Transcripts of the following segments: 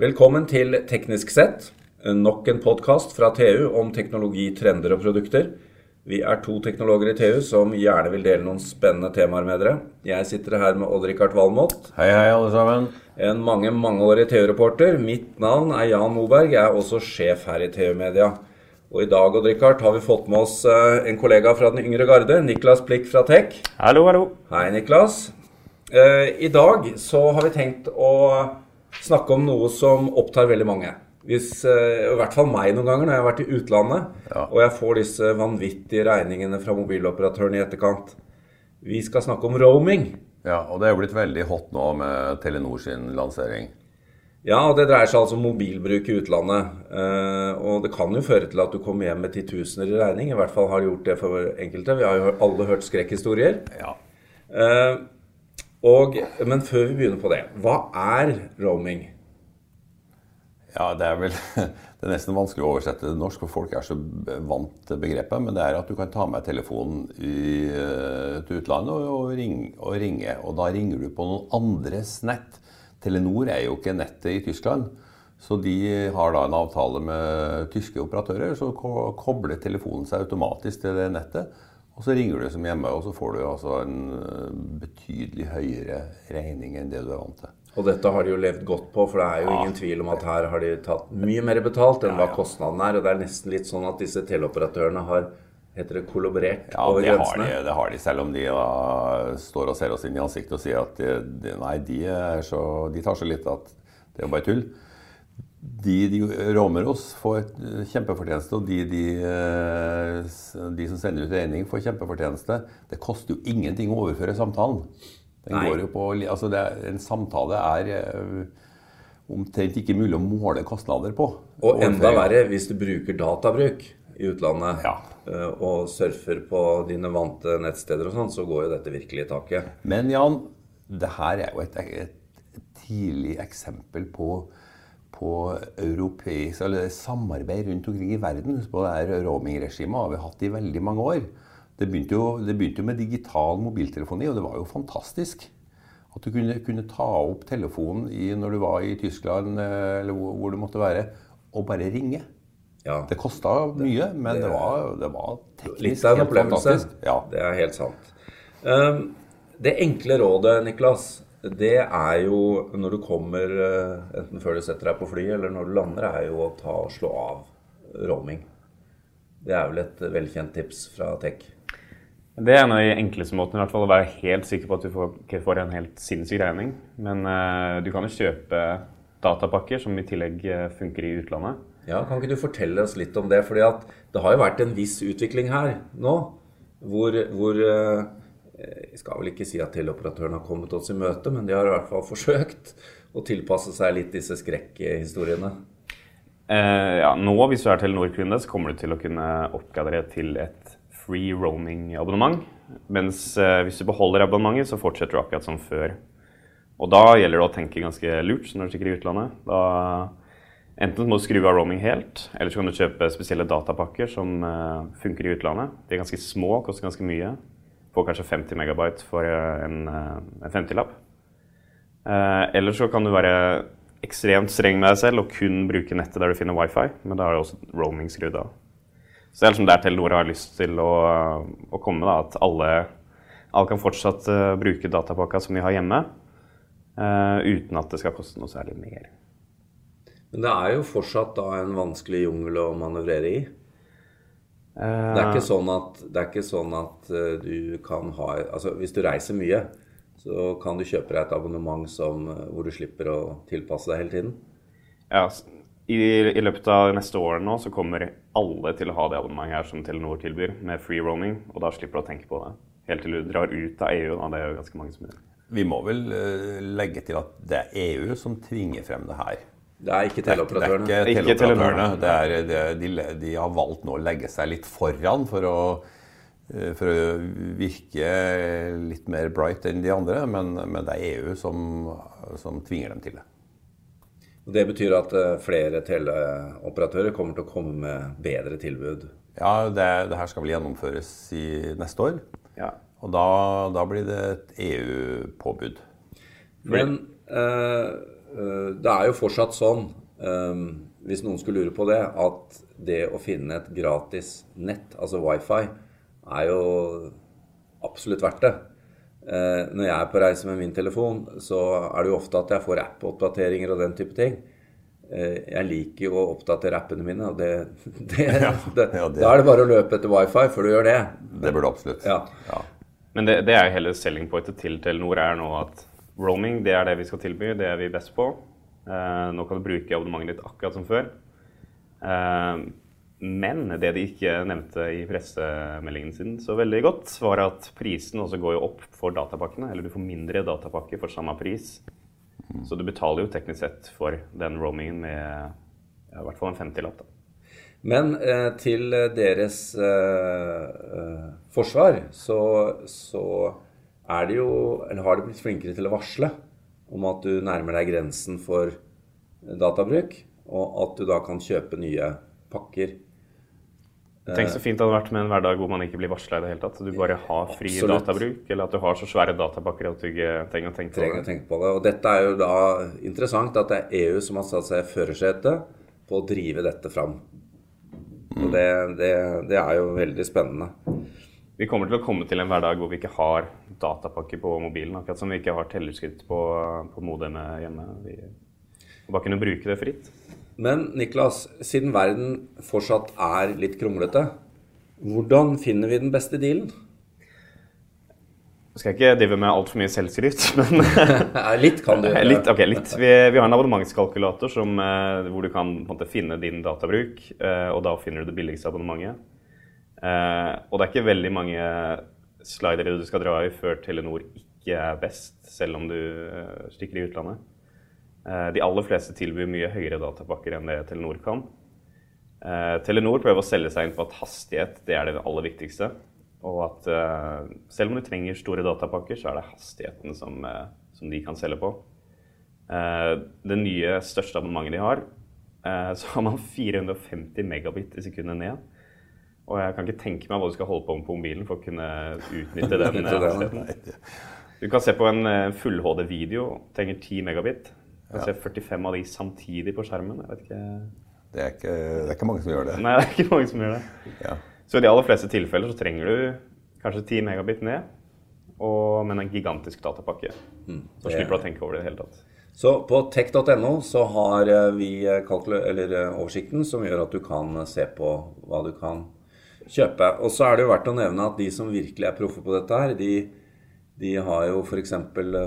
Velkommen til Teknisk sett, nok en podkast fra TU om teknologi, trender og produkter. Vi er to teknologer i TU som gjerne vil dele noen spennende temaer med dere. Jeg sitter her med Odd-Rikard Valmot. Hei, hei, alle sammen. En mange, mangeårig TU-reporter. Mitt navn er Jan Moberg. Jeg er også sjef her i TU Media. Og i dag Odd-Rikard, har vi fått med oss eh, en kollega fra den yngre garde, Niklas Plikk fra Tech. Hallo, hallo. Hei, Niklas. Eh, I dag så har vi tenkt å snakke om noe som opptar veldig mange. Hvis, eh, I hvert fall meg noen ganger når jeg har vært i utlandet Ja. og jeg får disse vanvittige regningene fra mobiloperatøren i etterkant. Vi skal snakke om roaming. Ja, og det er jo blitt veldig hot nå med Telenor sin lansering. Ja, og Det dreier seg altså om mobilbruk i utlandet. Eh, og Det kan jo føre til at du kommer hjem med titusener i regning. I hvert fall har det gjort det for enkelte. Vi har jo alle hørt skrekkhistorier. Ja. Og, men før vi begynner på det, hva er roaming? ja, det er vel Det er nesten vanskelig å oversette det norsk, for folk er så vant til begrepet. Men det er at du kan ta med telefonen i, eh, til utlandet og, og, ring, og ringe. Og da ringer du på noen andres nett. Telenor er jo ikke nettet i Tyskland. Så de har da en avtale med tyske operatører, så kobler telefonen seg automatisk til det nettet. Og så ringer du som hjemme, og så får du altså en eh, betydelig høyere regning enn det du er vant til. Og dette har de jo levd godt på, for det er jo ingen tvil om at her har de tatt mye mer betalt enn hva kostnaden er. Og det er nesten litt sånn at disse teleoperatørene har heter det, kollaborert Ja, over det grensene? grensene. de, det har de, selv om de da står og ser oss inn i ansiktet og sier at de, de, nei, de, er så, de tar så litt at det er jo bare tull. De, de roamer oss, får eh, kjempefortjeneste, og de, de, eh, de som sender ut regning, får kjempefortjeneste. Det koster jo ingenting å overføre samtalen. Den Nei. går jo på, altså det er, en samtale er eh, omtrent ikke mulig å måle kostnader på. Og enda verre hvis du bruker databruk i utlandet Ja. og surfer på dine vante nettsteder og sånn, så går jo dette virkelig i taket. Men Jan, det her er jo et, et tidlig eksempel på, på europeisk eller samarbeid rundt omkring i verden. Husk på det her roaming-regimet har vi hatt i veldig mange år. Det begynte, jo, det begynte jo med digital mobiltelefoni, og det var jo fantastisk. At du kunne, kunne ta opp telefonen i, når du var i Tyskland eh, eller hvor, hvor du måtte være, og bare ringe. Ja. Det kosta mye, men det, var, det var teknisk Litt av en opplevelse. Ja. Det er helt sant. Um, det enkle rådet, Niklas, det er jo når du kommer, eh, enten før du setter deg på flyet eller når du lander, er jo å ta og slå av roaming. Det er vel et velkjent tips fra Tech. Det er en av de enkleste måtene i hvert fall, å være helt sikker på at du får, ikke får en helt sinnssyk regning. Men uh, du kan jo kjøpe datapakker som i tillegg eh, funker i utlandet. Ja, Kan ikke du fortelle oss litt om det? Fordi at det har jo vært en viss utvikling her nå. Hvor, hvor eh, Jeg skal vel ikke si at teleoperatørene har kommet oss i møte, men de har i hvert fall forsøkt å tilpasse seg litt disse skrekkhistoriene. Eh, ja, nå, hvis du er Telenor-kunde, så kommer du til å kunne oppgradere til et free roaming-abonnement. Mens eh, hvis du beholder abonnementet, så fortsetter du akkurat som før. Og da gjelder det å tenke ganske lurt når du stikker i utlandet. Da Enten må du skru av roaming helt, eller så kan du kjøpe spesielle datapakker som eh, funker i utlandet. De er ganske små, koster ganske mye. Får kanskje 50 megabyte for eh, en, eh, en 50-lapp. Eh, eller så kan du være ekstremt streng med deg selv og kun bruke nettet der du finner wifi, men da er det også roaming skrudd av. Så det er liksom der Telenor har lyst til å, å komme, da, at alle, alle kan fortsatt uh, bruke datapakka som de har hjemme, uh, uten at det skal koste noe særlig mer. Men det er jo fortsatt da en vanskelig jungel å manøvrere i. Det Eh, er ikke sånn at, det er ikke sånn at eh, du kan ha Altså hvis du reiser mye, så kan du kjøpe deg et abonnement som, eh, hvor du slipper å tilpasse deg hele tiden. Ja, i, I løpet av neste år nå så kommer alle til å ha det abonnementet her som Telenor tilbyr, med free roaming, og da slipper du å tenke på det. Helt til du drar ut av EU, da. Det er jo ganske mange som gjør. Vi må vel legge til at det er EU som tvinger frem det her. Det er ikke Det er ikke teleoperatørene. Det er, det, er- de, de har valgt nå å legge seg litt foran for å, eh, for å virke litt mer bright enn de andre, men, men det er EU som, som tvinger dem til det. Og Det betyr at eh, flere teleoperatører kommer til å komme med bedre tilbud. Ja, det, det her skal vel gjennomføres i neste år. Ja. Og da, da blir det et EU-påbud. Men eh, det er jo fortsatt sånn, eh, hvis noen skulle lure på det, at det å finne et gratis nett, altså wifi, er jo absolutt verdt det. Eh, når jeg er på reise med min telefon, så er det jo ofte at jeg får app-oppdateringer og den type ting. Jeg liker jo å oppdatere appene mine, og det, det, Ja, det, ja, det- da er det bare å løpe etter wifi før du gjør det. Det burde du absolutt. Ja. Ja. Men det, det er jo hele selling pointet til Telenor er nå at roaming det er det vi skal tilby, det er vi best på. Eh, nå kan du bruke abonnementet ditt akkurat som før. Eh, men det de ikke nevnte i pressemeldingen sin så veldig godt, var at prisen også går jo opp for datapakkene. Eller du får mindre datapakker for samme pris. Så du betaler jo teknisk sett for den roamingen med ja, i hvert fall en 50-lapp. da. Men eh, til deres eh, eh, forsvar så, så er det jo Eller har de blitt flinkere til å varsle om at du nærmer deg grensen for databruk, og at du da kan kjøpe nye pakker. Tenk så fint det hadde vært med en hverdag hvor man ikke blir varsla i det hele tatt. Du bare har fri Absolutt. databruk, eller at du har så svære datapakker at du ikke trenger å tenke på trenger det. tenke på det. Og dette er jo da interessant at det er EU som har satt seg i førersetet på å drive dette fram. Og det, det, det er jo veldig spennende. Vi kommer til å komme til en hverdag hvor vi ikke har datapakker på mobilen. Akkurat som vi ikke har tellerskritt på, på modemet hjemme. Vi må bare kunne bruke det fritt. Men Niklas, siden verden fortsatt er litt kronglete, hvordan finner vi den beste dealen? Jeg skal ikke drive med altfor mye selvskryt, men litt kan du gjøre. litt. ok, litt. Vi, vi har en abonnementskalkulator som, eh, hvor du kan måte, finne din databruk, eh, og da finner du det billigste abonnementet. Eh, og det er ikke veldig mange slidere du skal dra i før Telenor ikke er best, selv om du eh, stikker i utlandet. Eh, de aller fleste tilbyr mye høyere datapakker enn det Telenor kan. Eh, Telenor prøver å selge seg inn på at hastighet det er det aller viktigste. Og at eh, selv om du trenger store datapakker, så er det hastigheten som, eh, som de kan selge på. Det nye største abonnementet de har, så har man 450 megabit i sekundet ned. Og jeg kan ikke tenke meg hva du skal holde på med på mobilen for å kunne utnytte den. eh. Du kan se på en eh, full HD-video, trenger 10 megabit. Du kan se 45 av de samtidig på skjermen. Ikke. Det, er ikke, det er ikke mange som gjør det. Nei, det er ikke mange som gjør det. Ja. Så i de aller fleste tilfeller så trenger du kanskje 10 megabit ned, og, men en gigantisk datapakke. Så det- slipper du å tenke over det i det hele tatt. Så på tech.no så har eh, vi eller oversikten som gjør at du kan se på hva du kan kjøpe. Og så er det jo verdt å nevne at de som virkelig er proffe på dette her, de, de har jo f.eks.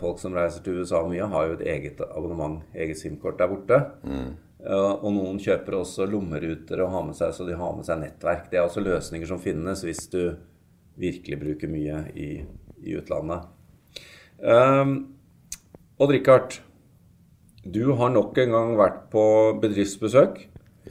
folk som reiser til USA mye, har jo et eget abonnement, eget SIM-kort der borte. Mm. Og noen kjøper også lommeruter og har med seg, så de har med seg nettverk. Det er også løsninger som finnes hvis du virkelig bruker mye i, i utlandet. Um, Odd-Rikard, du har nok en gang vært på bedriftsbesøk.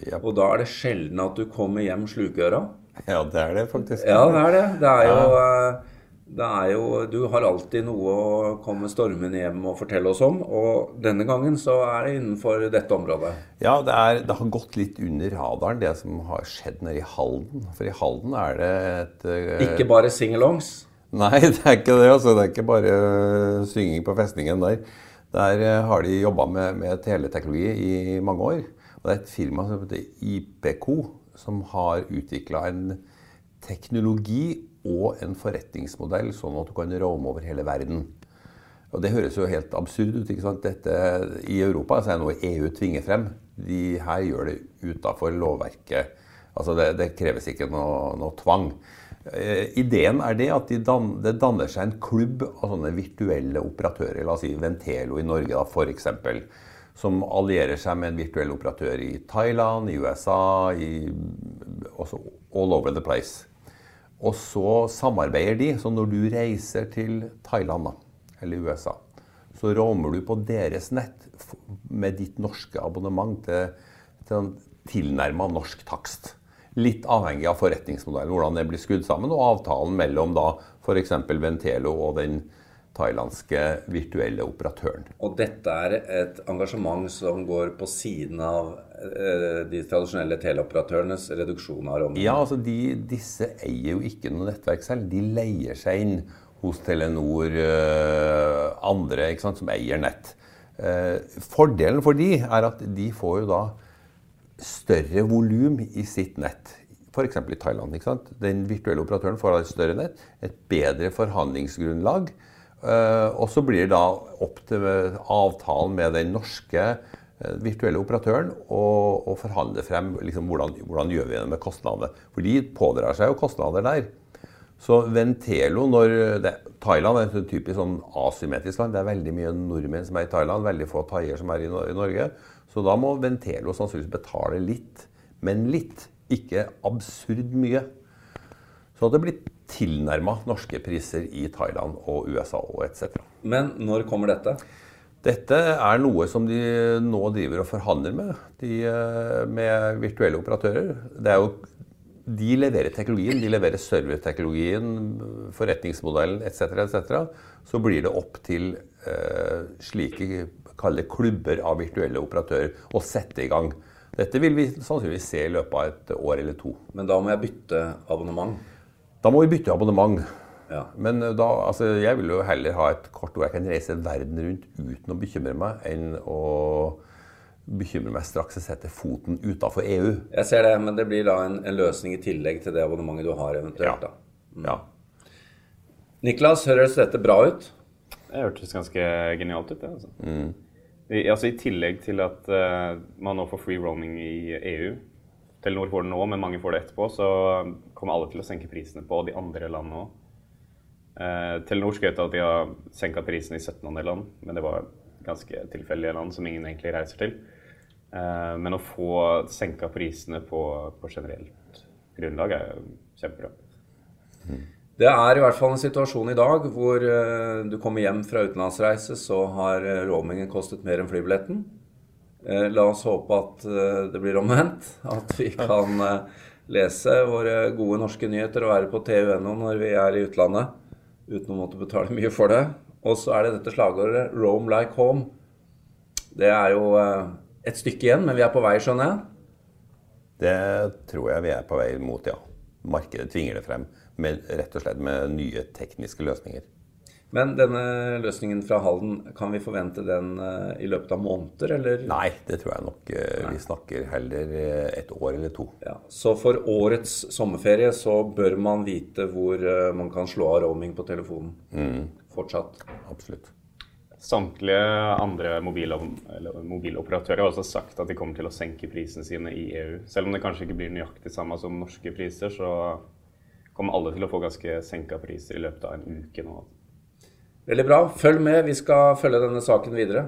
Yep. Og da er det sjelden at du kommer hjem slukøra. ja, det er det faktisk. Ja, det er det. Det er jo, eh, det er jo Du har alltid noe å komme stormende hjem og fortelle oss om. Og denne gangen så er det innenfor dette området. Ja, det, er, det har gått litt under radaren, det som har skjedd nede i Halden. For i Halden er det et eh, Ikke bare singalongs. Nei, det er ikke det. altså. Det er ikke bare øh, synging på festningen der. Der har de jobba med, med teleteknologi i mange år. Og det er et firma som heter IPK, som har utvikla en teknologi og en forretningsmodell sånn at du kan roame over hele verden. Og Det høres jo helt absurd ut. ikke sant? Dette, I Europa så er det noe EU tvinger frem. De her gjør det utafor lovverket. Altså det, det kreves ikke noe, noe tvang. Eh, ideen er det at de dan, det danner seg en klubb av sånne virtuelle operatører. La oss si Ventelo i Norge, da, f.eks. Som allierer seg med en virtuell operatør i Thailand, i USA, i, all over the place. Og så samarbeider de. Så når du reiser til Thailand da, eller USA, så romer du på deres nett med ditt norske abonnement til, til en tilnærma norsk takst. Litt avhengig av forretningsmodellen, hvordan det blir skrudd sammen, og avtalen mellom da f.eks. Ventelo og den thailandske virtuelle operatøren. Og dette er et engasjement som går på siden av eh, de tradisjonelle teleoperatørenes reduksjon av rommene. Ja, altså de, disse eier jo ikke noe nettverk selv. De leier seg inn hos Telenor, eh, andre ikke sant, som eier nett. Eh, fordelen for de er at de får jo da større volum i sitt nett. F.eks. i Thailand. ikke sant? Den virtuelle operatøren får et større nett, et bedre forhandlingsgrunnlag. Eh, og så blir det da opp til avtalen med den norske eh, virtuelle operatøren å forhandle frem liksom, hvordan, hvordan gjør vi det med kostnadene. For de pådrar seg jo kostnader der. Så Ventelo når det, Thailand er et typisk sånn asymmetrisk land. Det er veldig mye nordmenn som er i Thailand, veldig få thaier som er i, Norge. Så da må Ventelo sannsynligvis betale litt, men litt. Ikke absurd mye. Så det blir tilnærma norske priser i Thailand og USA og etc. Men når kommer dette? Dette er noe som de nå driver og forhandler med, de, eh, med virtuelle operatører. Det er jo de leverer teknologien, de leverer serverteknologien, forretningsmodellen etc. etc. Så blir det opp til eh, slike kalle klubber av virtuelle operatører å sette i gang. Dette vil vi sannsynligvis se i løpet av et år eller to. Men da må jeg bytte abonnement? Da må vi bytte abonnement. Ja. Men da, altså, jeg vil jo heller ha et kort hvor jeg kan reise verden rundt uten å bekymre meg, enn å bekymre meg straks jeg setter foten utafor EU. Jeg ser det, men det blir da en, en, løsning i tillegg til det abonnementet du har eventuelt. Ja. Mm. ja. Niklas, høres dette bra ut? Det hørtes ganske genialt ut, det. Altså. Mm. I, altså, I tillegg til at uh, man nå får free roaming i EU Telenor får det nå, men mange får det etterpå. Så kommer alle til å senke prisene på de andre landene òg. Eh, Telenor skrøt av at de har senka prisene i 17 andre land, men det var ganske tilfeldige land som ingen egentlig reiser til. Eh, men å få senka prisene på, på generelt grunnlag er jo kjempebra. Det er i hvert fall en situasjon i dag hvor eh, du kommer hjem fra utenlandsreise, så har roamingen kostet mer enn flybilletten. Uh, la oss håpe at det blir omvendt. At vi kan lese våre gode norske nyheter og være på TU.no når vi er i utlandet uten å måtte betale mye for det. Og så er det dette slagordet 'Rome like home'. Det er jo et stykke igjen, men vi er på vei, skjønner jeg? Det tror jeg vi er på vei mot, ja. Markedet tvinger det frem, med, rett og slett med nye tekniske løsninger. Men denne løsningen fra Halden, kan vi forvente den uh, i løpet av måneder, eller? Nei, det tror jeg nok. Uh, vi snakker heller uh, et år eller to. Ja, så for årets sommerferie så bør man vite hvor man kan slå av roaming på telefonen? Mm. Fortsatt? Absolutt. Samtlige andre mobiloperatører har også sagt at de kommer til å senke prisene sine i EU. Selv om det kanskje ikke blir nøyaktig samme som norske priser, så kommer alle til å få ganske senka priser i løpet av en uke nå. Veldig bra. Følg med. Vi skal følge denne saken videre.